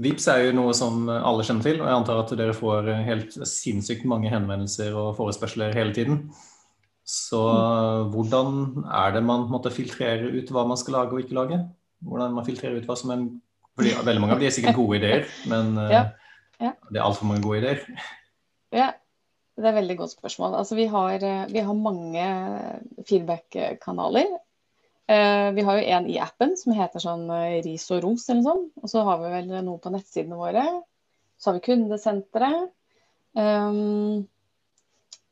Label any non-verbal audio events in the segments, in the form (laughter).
Vips er jo noe som alle kjenner til, og jeg antar at dere får helt sinnssykt mange henvendelser og forespørsler hele tiden. Så hvordan er det man måtte filtrere ut hva man skal lage og ikke lage? Hvordan man filtrerer ut hva som en fordi Veldig mange av de er sikkert gode ideer, men (laughs) ja. Ja. det er altfor mange gode ideer. Ja, det er et veldig godt spørsmål. Altså, vi, har, vi har mange feedback-kanaler. Uh, vi har jo en i appen som heter sånn uh, Ris og ros eller sånt. Og så har vi vel noe på nettsidene våre. Så har vi kundesenteret. Um,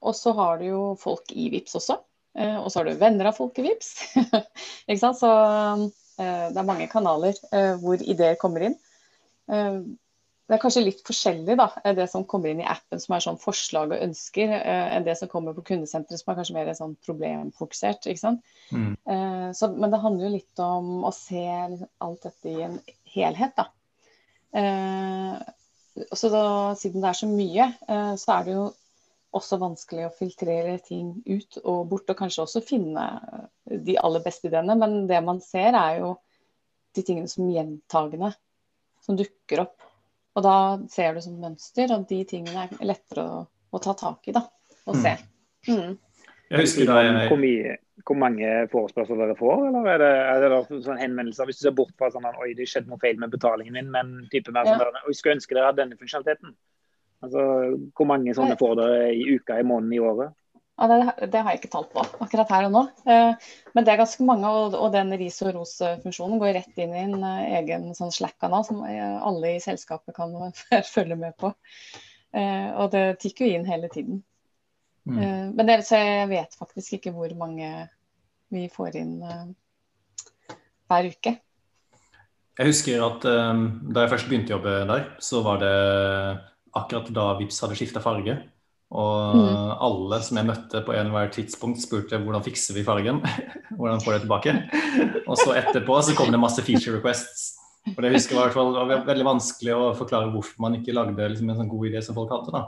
og så har du jo folk i VIPS også. Uh, og så har du venner av folk i VIPS. (laughs) ikke sant? Så det er mange kanaler hvor ideer kommer inn. Det er kanskje litt forskjellig da, det som kommer inn i appen som er sånn forslag og ønsker, eh, enn det som kommer på kundesenteret som er kanskje mer sånn problemfokusert. ikke sant? Mm. Eh, så, men det handler jo litt om å se liksom, alt dette i en helhet. da. Eh, så da, siden det er så mye, eh, så er det jo også vanskelig å filtrere ting ut og bort, og kanskje også finne de aller beste ideene. Men det man ser, er jo de tingene som gjentagende, som dukker opp. Og da ser du som mønster, og de tingene er lettere å, å ta tak i da, og mm. se. Mm. Jeg husker da jeg... Hvor, mye, hvor mange forespørsler dere får, eller er det, er det sånn henvendelser? Hvis du ser bort fra sånn at oi, det skjedde noe feil med betalingen min, men type mer sånn ja. sånn oi, skulle ønske dere hadde denne funksjonaliteten. Altså, Hvor mange sånne får dere i uka, i måneden, i året? Ja, det, det, har jeg ikke talt på akkurat her og nå. Eh, men det er ganske mange, og, og den ris og ros-funksjonen går rett inn i en uh, egen sånn Slack-kanal som uh, alle i selskapet kan (laughs) følge med på. Og det tikker jo inn hele tiden. Mm. men det, så jeg vet faktisk ikke hvor mange vi får inn hver uke. Jeg husker at da jeg først begynte å jobbe der, så var det akkurat da Vips hadde skifta farge. Og mm. alle som jeg møtte på enhver tidspunkt, spurte hvordan fikser vi fargen? (laughs) hvordan får det tilbake? Og så etterpå så kom det masse feature requests. Og det husker jeg var, var veldig vanskelig å forklare hvorfor man ikke lagde liksom, en sånn god idé som folk hadde. da.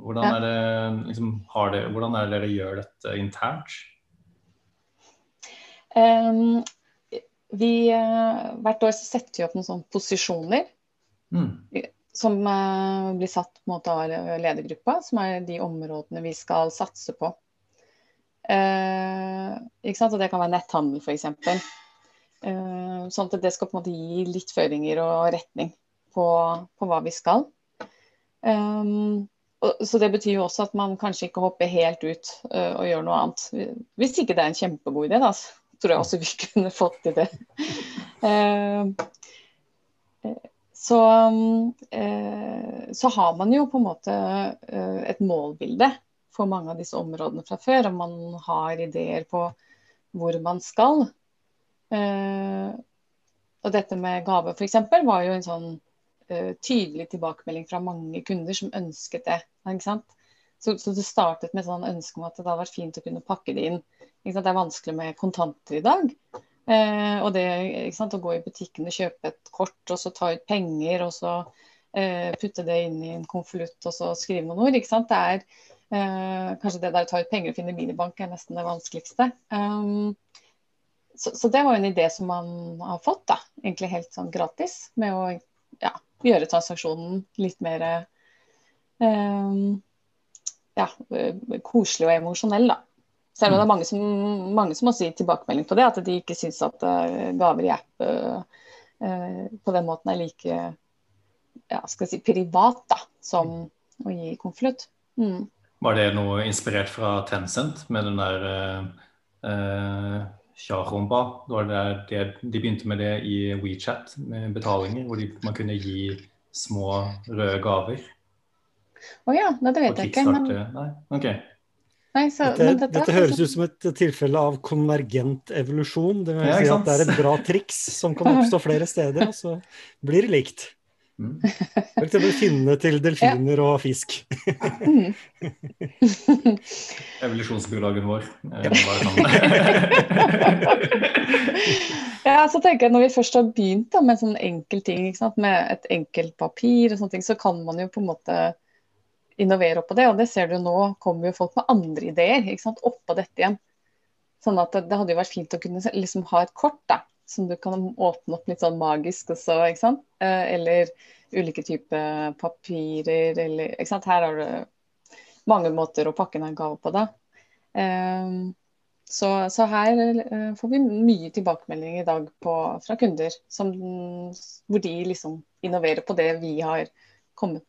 Hvordan er, det, liksom, det, hvordan er det dere gjør dette internt? Um, vi, uh, hvert år så setter vi opp noen sånne posisjoner. Mm som uh, blir satt måte av ledergruppa, som er de områdene vi skal satse på. Eh, det kan være netthandel, f.eks. Eh, sånn at det skal måte gi litt føringer og retning på, på hva vi skal. Um, og, så det betyr jo også at man kanskje ikke hopper helt ut uh, og gjør noe annet. Hvis ikke det er en kjempegod idé, da, så tror jeg også vi (laughs) kunne fått til det. Så, eh, så, har man jo på en måte eh, et målbilde for mange av disse områdene fra før. Og man har ideer på hvor man skal. Eh, og dette med gave f.eks. var jo en sånn tydelig tilbakemelding fra mange kunder som ønsket det. Så, så, det startet med et sånn ønske om at det hadde vært fint å kunne pakke det inn. Det er vanskelig med kontanter i dag. Eh, og det sant, å gå i butikken og kjøpe et kort og så ta ut penger og så eh, putte det inn i en konvolutt og så skrive noen ord. Det er eh, Kanskje det der å ta ut penger og finne minibank er nesten det vanskeligste. Um, så, så, det var jo en idé som man har fått, da, egentlig helt sånn gratis, med å ja, gjøre transaksjonen litt mer um, ja, koselig og emosjonell, da. Selv om det er mm. mange som, mange som også gir tilbakemelding på det, at de ikke syns at uh, gaver i app uh, på den måten er like ja, skal jeg si, privat da, som å gi konvolutt. Mm. Var det noe inspirert fra Tencent med den der uh, Tjaromba? De begynte med det i WeChat med betalinger, hvor de, man kunne gi små røde gaver. Å oh ja, det vet jeg ikke. Men... Nei, ok. Nei, så, dette, dette, dette, høres ut som et tilfelle av konvergent evolusjon. Det vil ja, si at det er et bra triks som kan oppstå flere steder, og så blir det likt. Mm. Til å finne til delfiner ja. og fisk. Mm. (laughs) Evolusjonsbiologen vår. (laughs) ja, så tenker jeg Når vi først har begynt da, med sånn enkel ting, med et enkelt papir, og sånne ting, så kan man jo på en måte innovere oppå det. Og det ser du nå, kommer jo folk med andre ideer ikke sant, oppå dette igjen. Sånn at det, hadde jo vært fint å kunne liksom ha et kort da, som du kan åpne opp litt sånn magisk også, ikke sant. Eh, eller ulike typer papirer, eller ikke sant. Her har du mange måter å pakke en gave på, da. Eh, så, så, her eh, får vi mye tilbakemelding i dag på, fra kunder som, hvor de liksom innoverer på det vi har kommet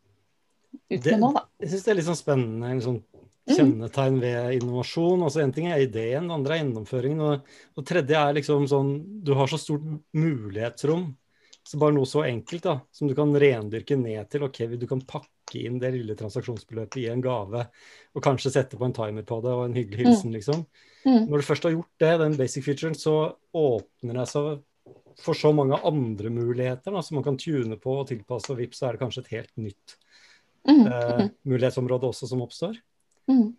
ut med nå. Da. Jeg syns det er litt sånn spennende. en Mm. kjennetegn ved innovasjon. altså Én ting er ideen, det andre er gjennomføringen. Og og tredje er liksom sånn Du har så stort mulighetsrom. Så bare noe så enkelt da, som du kan rendyrke ned til. ok, Du kan pakke inn det lille transaksjonsbeløpet i en gave, og kanskje sette på en timer på det og en hyggelig mm. hilsen, liksom. Mm. Når du først har gjort det, den basic featuren, så åpner det seg for så mange andre muligheter da, som man kan tune på og tilpasse. Og vips, så er det kanskje et helt nytt mm. eh, mulighetsområde også som oppstår. Mm.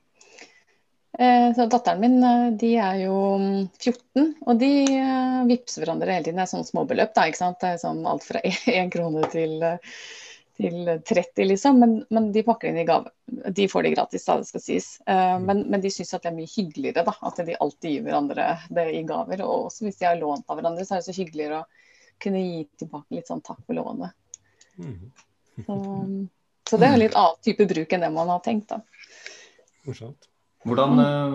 Eh, så datteren min eh, de er jo 14, mm, og de eh, vippser hverandre hele tiden. Det er sånn småbeløp. da, ikke sant? Det er sånn alt fra (laughs) én krone til, til 30, liksom. Men, men, de pakker inn i gave. De får det gratis, da, det skal sies. Eh, Men, men de syns at det er mye hyggeligere da, at de alltid gir hverandre det i gaver. Og også hvis de har lånt av hverandre, så er det så hyggeligere å kunne gi tilbake litt sånn takk for lånet. Så, så det er en litt annen type bruk enn det man har tenkt. da. Morsomt. Hvordan, eh,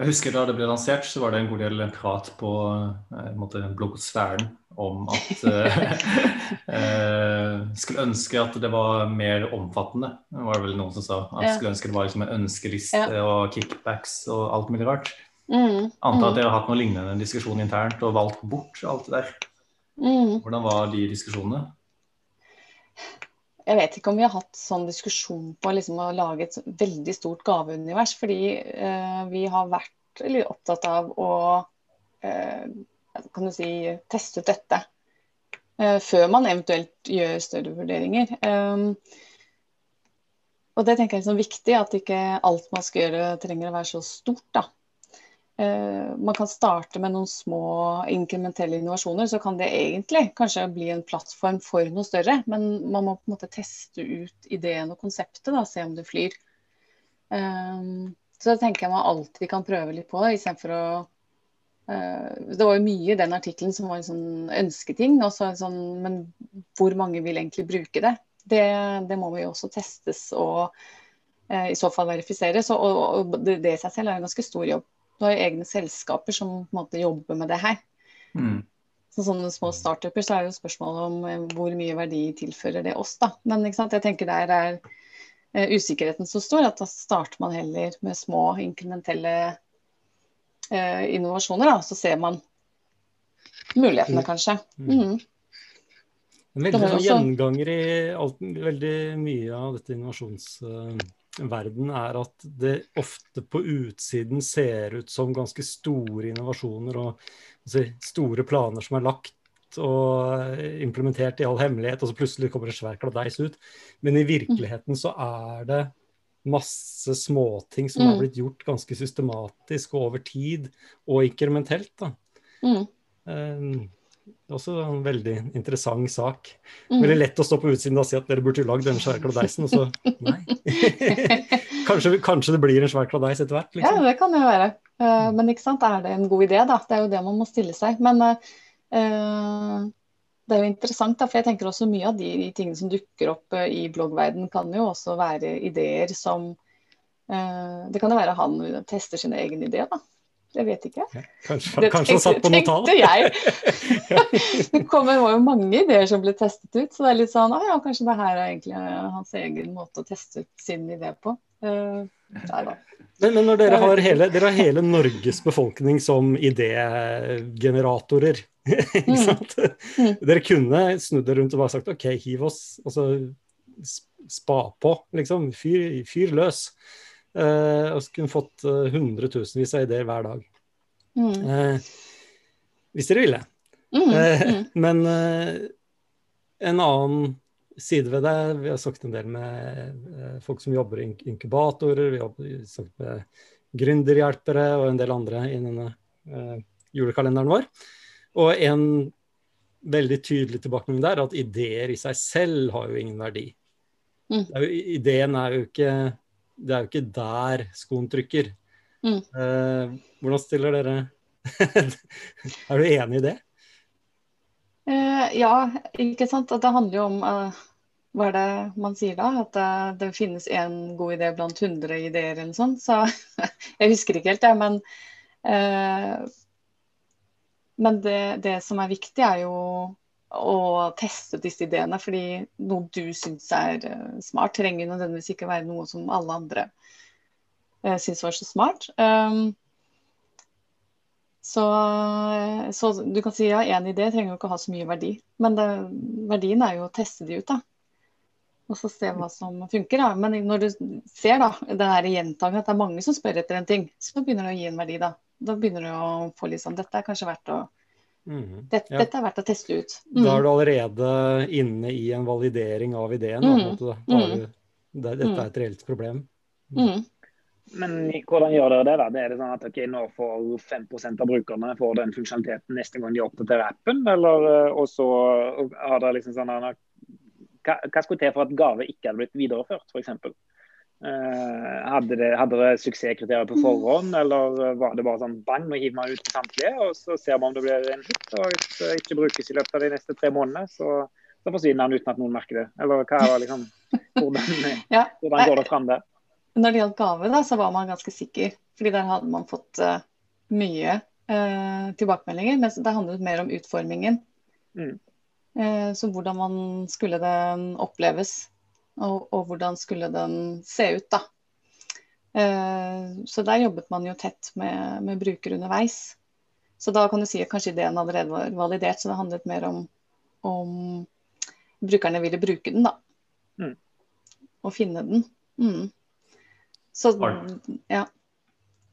jeg husker Da det ble lansert, så var det en god del prat på eh, en måte, bloggosfæren om at (laughs) eh, Skulle ønske at det var mer omfattende. Var det vel noen som sa. At skulle ønske det var liksom en ønskeliste ja. og kickbacks og alt mulig rart. Mm. Antar at mm. dere har hatt noe lignende diskusjon internt og valgt bort alt det der. Mm. Hvordan var de diskusjonene? Jeg vet ikke om vi har hatt sånn diskusjon på liksom, å lage et veldig stort gaveunivers. Fordi eh, vi har vært litt opptatt av å eh, kan du si, teste ut dette. Eh, før man eventuelt gjør større vurderinger. Um, og det tenker jeg er liksom viktig, at ikke alt man skal gjøre trenger å være så stort. da. Eh, man kan starte med noen små inkrementelle innovasjoner, så kan det egentlig kanskje bli en plattform for noe større. Men man må på en måte teste ut ideen og konseptet, da, se om det flyr. Um, så det tenker jeg man alltid kan prøve litt på, istedenfor å uh, Det var jo mye i den artikkelen som var en sånn ønsketing. Sånn, men hvor mange vil egentlig bruke det? Det, det må jo også testes og i så fall verifiseres. Og, og, og det i seg selv er en ganske stor jobb. Du har jo egne selskaper som på en måte jobber med det her. Mm. Så sånne små startuper så er jo spørsmålet om eh, hvor mye verdi tilfører det oss, da. Men jeg tenker der er uh, usikkerheten så stor at da starter man heller med små inkrementelle uh, innovasjoner, da. Så ser man mulighetene, mm. kanskje. Mm. En veldig sånn gjenganger i alt, veldig mye av dette innovasjons... Uh verden er at det ofte på utsiden ser ut som ganske store innovasjoner og altså, store planer som er lagt og implementert i all hemmelighet, og så plutselig kommer det svær kladeis ut. Men i virkeligheten så er det masse småting som mm. har blitt gjort ganske systematisk og over tid, og inkrementelt. da. Mm. Um, også en veldig interessant sak. Mm. Veldig lett å stå på utsiden og si at dere burde lagd denne svære kladeisen, og så nei. (laughs) kanskje, kanskje, det blir en svær kladeis etter hvert? Liksom. Ja, det kan jo være. Uh, men ikke sant, er det en god idé, da? Det er jo det man må stille seg. Men uh, det er jo interessant, da, for jeg tenker også mye av de, de tingene som dukker opp uh, i bloggverden, kan jo også være ideer som Det kan jo være han tester sin egen idé, da. Jeg vet ikke. Kanskje, det kanskje han satt på noe tall? tenkte jeg. (laughs) det kommer, var jo mange ideer som ble testet ut, så det er litt sånn ja, kanskje det her er egentlig hans egen måte å teste ut sin idé på. Uh, men, men, når dere har, hele, dere har hele Norges befolkning som idégeneratorer, (laughs) ikke mm. sant? Mm. Dere kunne snudd dere rundt og bare sagt OK, hiv oss, altså spa på, liksom. Fyr, fyr løs. Uh, og kunne fått uh, hundretusenvis av ideer hver dag. Mm. Eh, hvis dere ville. Mm, mm. (laughs) Men en annen side ved det Vi har sagt en del med folk som jobber i inkubatorer, vi har snakket med gründerhjelpere og en del andre i denne julekalenderen vår. Og en veldig tydelig tilbakemelding der er at ideer i seg selv har jo ingen verdi. Mm. Ideen er jo ikke det er jo ikke der skoen trykker. Mm. Eh, hvordan stiller dere (laughs) Er du enig i det? Eh, ja, ikke sant. Det handler jo om eh, hva er det man sier da? At det, det finnes én god idé blant 100 ideer eller noe sånt. Så (laughs) jeg husker ikke helt, jeg. Men, uh, men det, det, som er viktig, er jo å teste disse ideene. Fordi noe du syns er smart, trenger nødvendigvis ikke være noe som alle andre uh, syns var så smart. Um, så, så, du kan si ja, én idé trenger jo ikke å ha så mye verdi. Men det, verdien er jo å teste de ut, da. Og så se hva som funker. Da. Men når du ser da, det her gjentagende at det er mange som spør etter en ting, så begynner det å gi en verdi, da. Da begynner du å få litt sånn Dette er kanskje verdt å mm, dette, ja. dette, er verdt å teste ut. Mm. Da er du allerede inne i en validering av ideen. Mm. Da, da mm. du, det, dette er et reelt problem. Mm. Men hvordan gjør dere det? da? Det er det sånn at okay, nå får 5% av brukerne får den funksjonaliteten neste gang de oppdaterer appen? Eller og så har dere liksom sånn hva, hva skulle til for at gave ikke hadde blitt videreført, f.eks.? Uh, hadde, det, hadde det suksesskriterier på forhånd, eller var det bare sånn bang, nå hiver man ut til samtlige, og så ser man om det blir en hit? Og hvis det ikke brukes i løpet av de neste tre månedene, så, så forsvinner den uten at noen merker det. Eller hva var liksom, hvordan, (laughs) ja. hvordan går det fram der? Når det gjaldt gave, da, så var man ganske sikker. fordi der hadde man fått uh, mye uh, tilbakemeldinger. Mens det handlet mer om utformingen. Mm. Uh, så hvordan man skulle den oppleves. Og, og hvordan skulle den se ut, da. så der jobbet man jo tett med, med bruker underveis. Så da kan du si at kanskje ideen allerede var validert, så det handlet mer om om brukerne ville bruke den, da. Mm. Og finne den. Mm. Så, ja.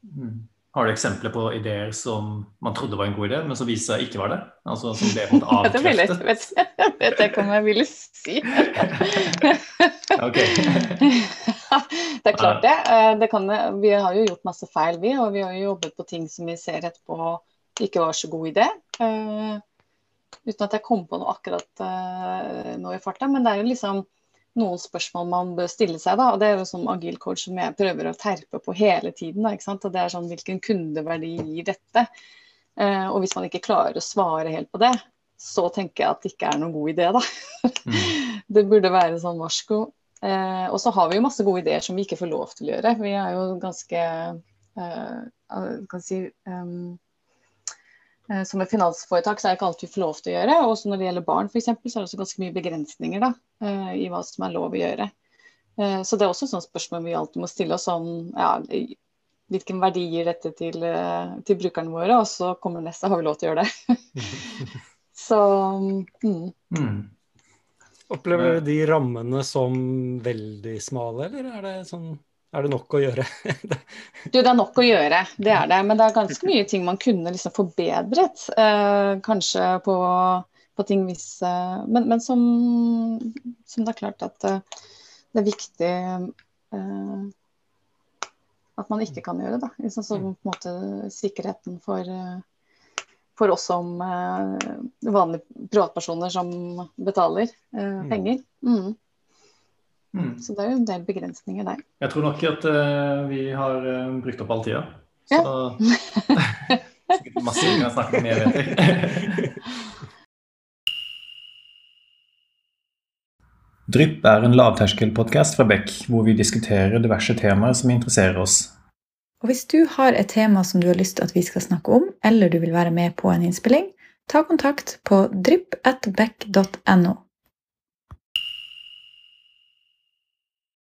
Mm. Har du eksempler på ideer som man trodde var en god idé, men som viste seg ikke var det? Altså som ble (laughs) avkreftet? det vet jeg vet ikke om jeg ville si. (laughs) (laughs) det er klart det. Eh, det kan, vi har jo gjort masse feil, vi. Og vi har jo jobbet på ting som vi ser etterpå ikke var så god idé. Uh, uten at jeg kom på noe akkurat uh, nå i farta. Men det er jo liksom noen spørsmål man bør stille seg. Da. og Det er jo som agil coach som jeg prøver å terpe på hele tiden. Da, og det er sånn, Hvilken kundeverdi gir dette? Eh, og hvis man ikke klarer å svare helt på det, så tenker jeg at det ikke er noen god idé. da. Mm. (laughs) det burde være sånn varsko. Eh, og så har vi jo masse gode ideer som vi ikke får lov til å gjøre. Vi er jo ganske eh, kan si, um, Eh, som et finansforetak så er det ikke alt vi får lov til å gjøre. Og også når det gjelder barn f.eks., så er det også ganske mye begrensninger da, eh, i hva som er lov å gjøre. Eh, så det er også et spørsmål vi alltid må stille oss om ja, hvilken verdi gir dette til, til, brukerne våre, og så kommer neste har vi lov til å gjøre det. (laughs) så mm. Mm. Opplever du de rammene som veldig smale, eller er det sånn er det nok å gjøre? (laughs) du, det er nok å gjøre, det er det. Men det er ganske mye ting man kunne liksom forbedret. Eh, kanskje på, på, ting hvis eh, Men, men som, som, det er klart at eh, det er viktig eh, at man ikke kan gjøre det. Liksom, så på en måte sikkerheten for, eh, for oss som vanlige privatpersoner som betaler mm. penger. Mm. Mm. Så det er jo en del begrensninger der. Jeg tror nok at uh, vi har uh, brukt opp all tida. Så ja. (laughs) sikkert masse vi kan snakke om mer, vet. (laughs) Drypp er en lavterskelpodkast fra Beck, hvor vi diskuterer diverse temaer som interesserer oss. Og Hvis du har et tema som du har lyst til at vi skal snakke om, eller du vil være med på en innspilling, ta kontakt på drypp.beck.no.